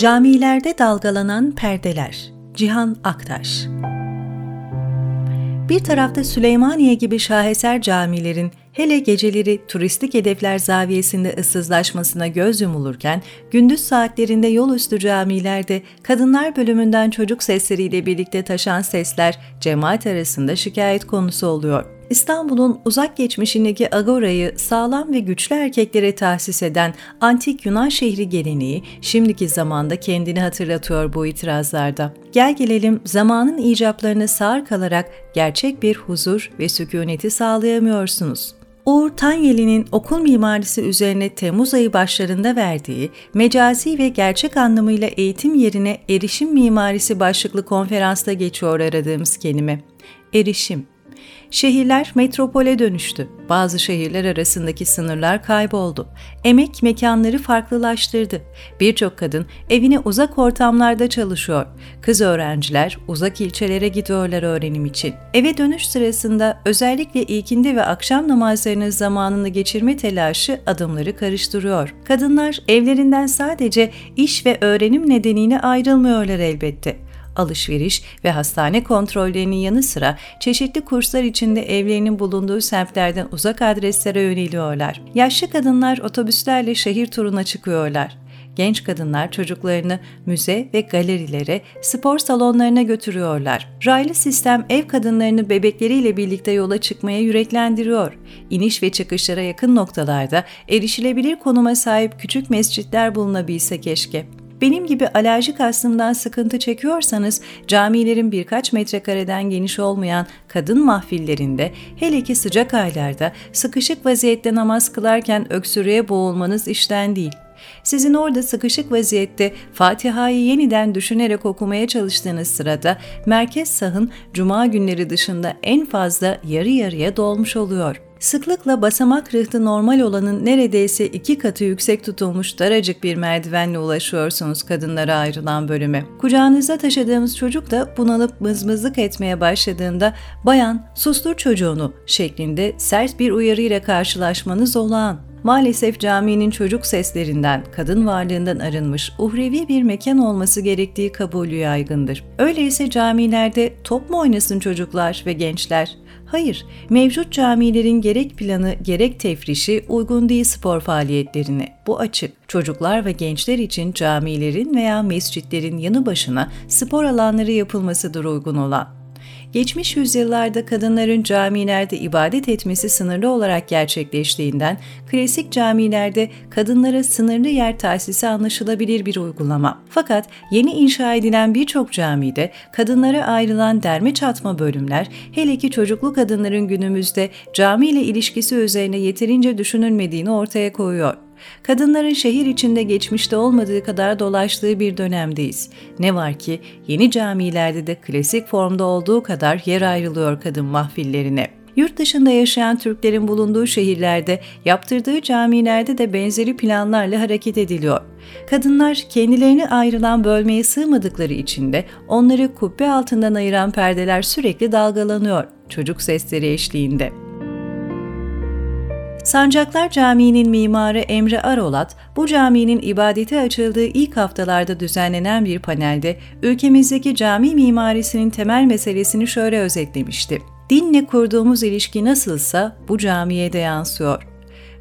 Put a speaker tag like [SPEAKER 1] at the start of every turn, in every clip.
[SPEAKER 1] Camilerde dalgalanan perdeler. Cihan Aktaş. Bir tarafta Süleymaniye gibi şaheser camilerin hele geceleri turistik hedefler zaviyesinde ıssızlaşmasına göz yumulurken, gündüz saatlerinde yol üstü camilerde kadınlar bölümünden çocuk sesleriyle birlikte taşan sesler cemaat arasında şikayet konusu oluyor. İstanbul'un uzak geçmişindeki agorayı sağlam ve güçlü erkeklere tahsis eden antik Yunan şehri geleneği şimdiki zamanda kendini hatırlatıyor bu itirazlarda. Gel gelelim zamanın icaplarına sağır kalarak gerçek bir huzur ve sükuneti sağlayamıyorsunuz. Uğur Tanyeli'nin okul mimarisi üzerine Temmuz ayı başlarında verdiği mecazi ve gerçek anlamıyla eğitim yerine erişim mimarisi başlıklı konferansta geçiyor aradığımız kelime. Erişim Şehirler metropole dönüştü. Bazı şehirler arasındaki sınırlar kayboldu. Emek mekanları farklılaştırdı. Birçok kadın evine uzak ortamlarda çalışıyor. Kız öğrenciler uzak ilçelere gidiyorlar öğrenim için. Eve dönüş sırasında özellikle ilkindi ve akşam namazlarının zamanını geçirme telaşı adımları karıştırıyor. Kadınlar evlerinden sadece iş ve öğrenim nedeniyle ayrılmıyorlar elbette alışveriş ve hastane kontrollerinin yanı sıra çeşitli kurslar içinde evlerinin bulunduğu semtlerden uzak adreslere yöneliyorlar. Yaşlı kadınlar otobüslerle şehir turuna çıkıyorlar. Genç kadınlar çocuklarını müze ve galerilere, spor salonlarına götürüyorlar. Raylı sistem ev kadınlarını bebekleriyle birlikte yola çıkmaya yüreklendiriyor. İniş ve çıkışlara yakın noktalarda erişilebilir konuma sahip küçük mescitler bulunabilse keşke. Benim gibi alerjik astımdan sıkıntı çekiyorsanız camilerin birkaç metrekareden geniş olmayan kadın mahfillerinde hele ki sıcak aylarda sıkışık vaziyette namaz kılarken öksürüğe boğulmanız işten değil. Sizin orada sıkışık vaziyette Fatiha'yı yeniden düşünerek okumaya çalıştığınız sırada merkez sahın cuma günleri dışında en fazla yarı yarıya dolmuş oluyor. Sıklıkla basamak rıhtı normal olanın neredeyse iki katı yüksek tutulmuş daracık bir merdivenle ulaşıyorsunuz kadınlara ayrılan bölüme. Kucağınızda taşıdığımız çocuk da bunalıp mızmızlık etmeye başladığında bayan sustur çocuğunu şeklinde sert bir uyarıyla karşılaşmanız olağan. Maalesef caminin çocuk seslerinden, kadın varlığından arınmış uhrevi bir mekan olması gerektiği kabulü yaygındır. Öyleyse camilerde top mu oynasın çocuklar ve gençler? Hayır, mevcut camilerin gerek planı gerek tefrişi uygun değil spor faaliyetlerine. Bu açık. Çocuklar ve gençler için camilerin veya mescitlerin yanı başına spor alanları yapılmasıdır uygun olan. Geçmiş yüzyıllarda kadınların camilerde ibadet etmesi sınırlı olarak gerçekleştiğinden klasik camilerde kadınlara sınırlı yer tahsisi anlaşılabilir bir uygulama. Fakat yeni inşa edilen birçok camide kadınlara ayrılan derme çatma bölümler hele ki çocuklu kadınların günümüzde cami ile ilişkisi üzerine yeterince düşünülmediğini ortaya koyuyor. Kadınların şehir içinde geçmişte olmadığı kadar dolaştığı bir dönemdeyiz. Ne var ki yeni camilerde de klasik formda olduğu kadar yer ayrılıyor kadın mahfillerine. Yurt dışında yaşayan Türklerin bulunduğu şehirlerde yaptırdığı camilerde de benzeri planlarla hareket ediliyor. Kadınlar kendilerini ayrılan bölmeye sığmadıkları için de onları kubbe altından ayıran perdeler sürekli dalgalanıyor çocuk sesleri eşliğinde. Sancaklar Camii'nin mimarı Emre Arolat, bu caminin ibadete açıldığı ilk haftalarda düzenlenen bir panelde ülkemizdeki cami mimarisinin temel meselesini şöyle özetlemişti. Dinle kurduğumuz ilişki nasılsa bu camiye de yansıyor.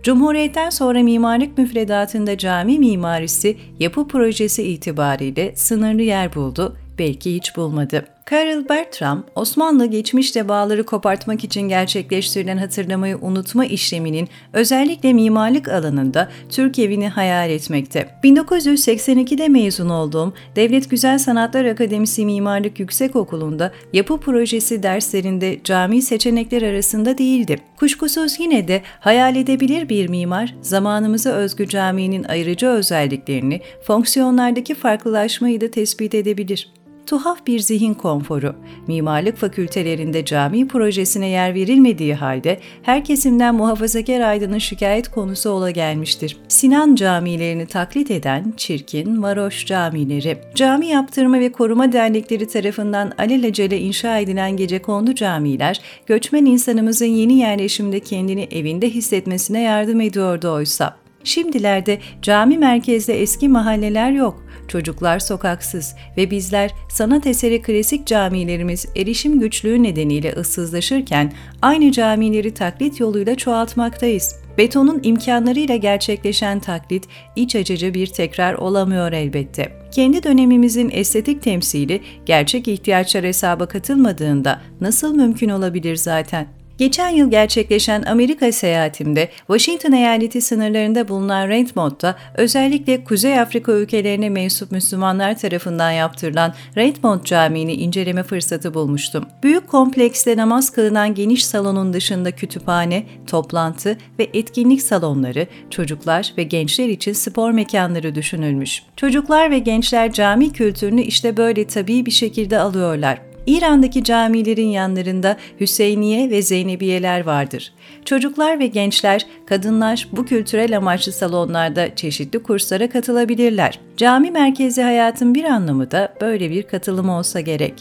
[SPEAKER 1] Cumhuriyetten sonra mimarlık müfredatında cami mimarisi yapı projesi itibariyle sınırlı yer buldu, belki hiç bulmadı. Karl Bertram, Osmanlı geçmişte bağları kopartmak için gerçekleştirilen hatırlamayı unutma işleminin özellikle mimarlık alanında Türk evini hayal etmekte. 1982'de mezun olduğum Devlet Güzel Sanatlar Akademisi Mimarlık Yüksekokulu'nda yapı projesi derslerinde cami seçenekler arasında değildi. Kuşkusuz yine de hayal edebilir bir mimar, zamanımıza özgü caminin ayırıcı özelliklerini, fonksiyonlardaki farklılaşmayı da tespit edebilir tuhaf bir zihin konforu. Mimarlık fakültelerinde cami projesine yer verilmediği halde her kesimden muhafazakar aydının şikayet konusu ola gelmiştir. Sinan camilerini taklit eden çirkin, varoş camileri. Cami yaptırma ve koruma dernekleri tarafından alelacele inşa edilen gece kondu camiler, göçmen insanımızın yeni yerleşimde kendini evinde hissetmesine yardım ediyordu oysa. Şimdilerde cami merkezde eski mahalleler yok. Çocuklar sokaksız ve bizler sanat eseri klasik camilerimiz erişim güçlüğü nedeniyle ıssızlaşırken aynı camileri taklit yoluyla çoğaltmaktayız. Betonun imkanlarıyla gerçekleşen taklit iç açıcı bir tekrar olamıyor elbette. Kendi dönemimizin estetik temsili gerçek ihtiyaçlar hesaba katılmadığında nasıl mümkün olabilir zaten? Geçen yıl gerçekleşen Amerika seyahatimde Washington eyaleti sınırlarında bulunan Redmond'da özellikle Kuzey Afrika ülkelerine mensup Müslümanlar tarafından yaptırılan Redmond Camii'ni inceleme fırsatı bulmuştum. Büyük komplekste namaz kılınan geniş salonun dışında kütüphane, toplantı ve etkinlik salonları, çocuklar ve gençler için spor mekanları düşünülmüş. Çocuklar ve gençler cami kültürünü işte böyle tabii bir şekilde alıyorlar. İran'daki camilerin yanlarında Hüseyniye ve Zeynebiyeler vardır. Çocuklar ve gençler, kadınlar bu kültürel amaçlı salonlarda çeşitli kurslara katılabilirler. Cami merkezi hayatın bir anlamı da böyle bir katılım olsa gerek.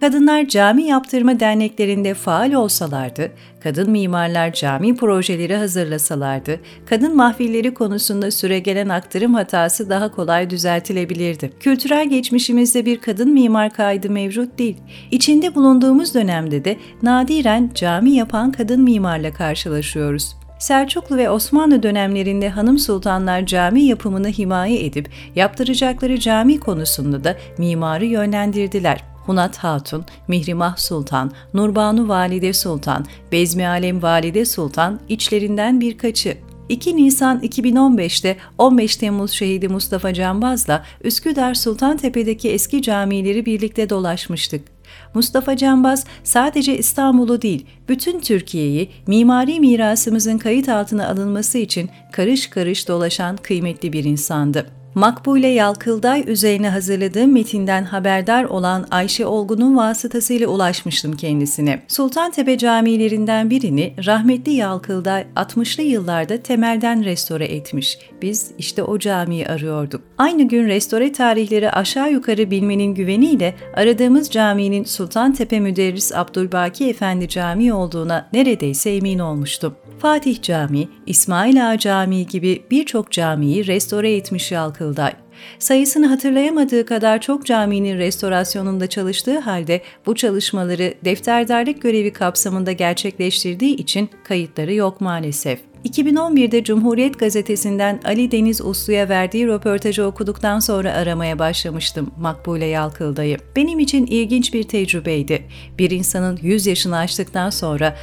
[SPEAKER 1] Kadınlar cami yaptırma derneklerinde faal olsalardı, kadın mimarlar cami projeleri hazırlasalardı, kadın mahfilleri konusunda süregelen aktarım hatası daha kolay düzeltilebilirdi. Kültürel geçmişimizde bir kadın mimar kaydı mevcut değil. İçinde bulunduğumuz dönemde de nadiren cami yapan kadın mimarla karşılaşıyoruz. Selçuklu ve Osmanlı dönemlerinde hanım sultanlar cami yapımını himaye edip yaptıracakları cami konusunda da mimarı yönlendirdiler. Hunat Hatun, Mihrimah Sultan, Nurbanu Valide Sultan, Bezmi Alem Valide Sultan içlerinden birkaçı. 2 Nisan 2015'te 15 Temmuz şehidi Mustafa Canbaz'la Üsküdar Sultantepe'deki eski camileri birlikte dolaşmıştık. Mustafa Canbaz sadece İstanbul'u değil, bütün Türkiye'yi mimari mirasımızın kayıt altına alınması için karış karış dolaşan kıymetli bir insandı. Makbule Yalkılday üzerine hazırladığım metinden haberdar olan Ayşe Olgun'un vasıtasıyla ulaşmıştım kendisine. Sultantepe camilerinden birini rahmetli Yalkılday 60'lı yıllarda temelden restore etmiş. Biz işte o camiyi arıyorduk. Aynı gün restore tarihleri aşağı yukarı bilmenin güveniyle aradığımız caminin Sultantepe Müderris Abdülbaki Efendi Camii olduğuna neredeyse emin olmuştum. Fatih Camii, İsmail Ağa Camii gibi birçok camiyi restore etmiş Yalkılday. Sayısını hatırlayamadığı kadar çok caminin restorasyonunda çalıştığı halde bu çalışmaları defterdarlık görevi kapsamında gerçekleştirdiği için kayıtları yok maalesef. 2011'de Cumhuriyet Gazetesi'nden Ali Deniz Uslu'ya verdiği röportajı okuduktan sonra aramaya başlamıştım Makbule Yalkıldayı. Benim için ilginç bir tecrübeydi. Bir insanın 100 yaşını aştıktan sonra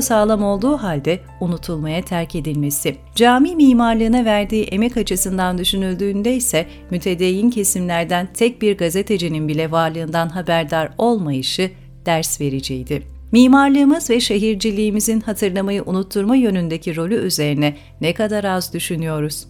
[SPEAKER 1] sağlam olduğu halde unutulmaya terk edilmesi. Cami mimarlığına verdiği emek açısından düşünüldüğünde ise mütedeyyin kesimlerden tek bir gazetecinin bile varlığından haberdar olmayışı ders vericiydi. Mimarlığımız ve şehirciliğimizin hatırlamayı unutturma yönündeki rolü üzerine ne kadar az düşünüyoruz.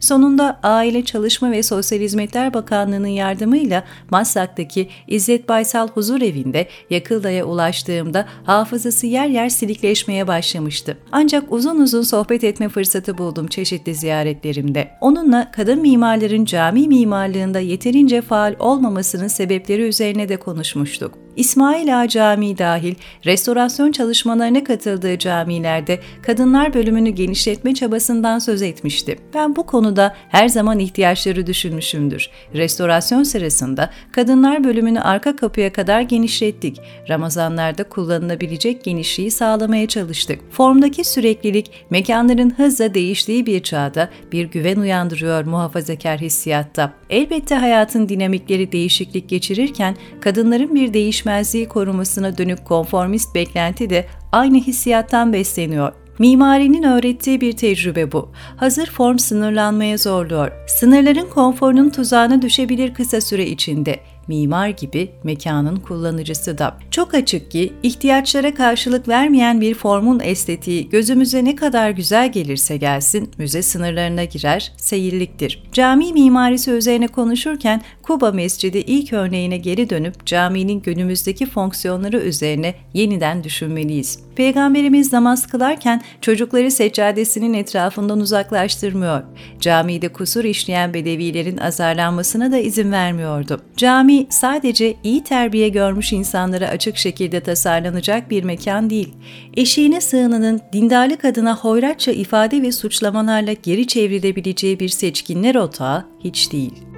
[SPEAKER 1] Sonunda Aile Çalışma ve Sosyal Hizmetler Bakanlığı'nın yardımıyla Maslak'taki İzzet Baysal Huzur Evi'nde Yakılda'ya ulaştığımda hafızası yer yer silikleşmeye başlamıştı. Ancak uzun uzun sohbet etme fırsatı buldum çeşitli ziyaretlerimde. Onunla kadın mimarların cami mimarlığında yeterince faal olmamasının sebepleri üzerine de konuşmuştuk. İsmail Ağa Camii dahil restorasyon çalışmalarına katıldığı camilerde kadınlar bölümünü genişletme çabasından söz etmişti. Ben bu konuda her zaman ihtiyaçları düşünmüşümdür. Restorasyon sırasında kadınlar bölümünü arka kapıya kadar genişlettik. Ramazanlarda kullanılabilecek genişliği sağlamaya çalıştık. Formdaki süreklilik mekanların hızla değiştiği bir çağda bir güven uyandırıyor muhafazakar hissiyatta. Elbette hayatın dinamikleri değişiklik geçirirken kadınların bir değişmezliği korumasına dönük konformist beklenti de aynı hissiyattan besleniyor. Mimarinin öğrettiği bir tecrübe bu. Hazır form sınırlanmaya zorluyor. Sınırların konforunun tuzağına düşebilir kısa süre içinde mimar gibi mekanın kullanıcısı da. Çok açık ki ihtiyaçlara karşılık vermeyen bir formun estetiği gözümüze ne kadar güzel gelirse gelsin müze sınırlarına girer, seyirliktir. Cami mimarisi üzerine konuşurken Kuba Mescidi ilk örneğine geri dönüp caminin günümüzdeki fonksiyonları üzerine yeniden düşünmeliyiz. Peygamberimiz namaz kılarken çocukları seccadesinin etrafından uzaklaştırmıyor. Camide kusur işleyen bedevilerin azarlanmasına da izin vermiyordu. Cami sadece iyi terbiye görmüş insanlara açık şekilde tasarlanacak bir mekan değil. Eşiğine sığınanın dindarlık adına hoyratça ifade ve suçlamalarla geri çevrilebileceği bir seçkinler otağı hiç değil.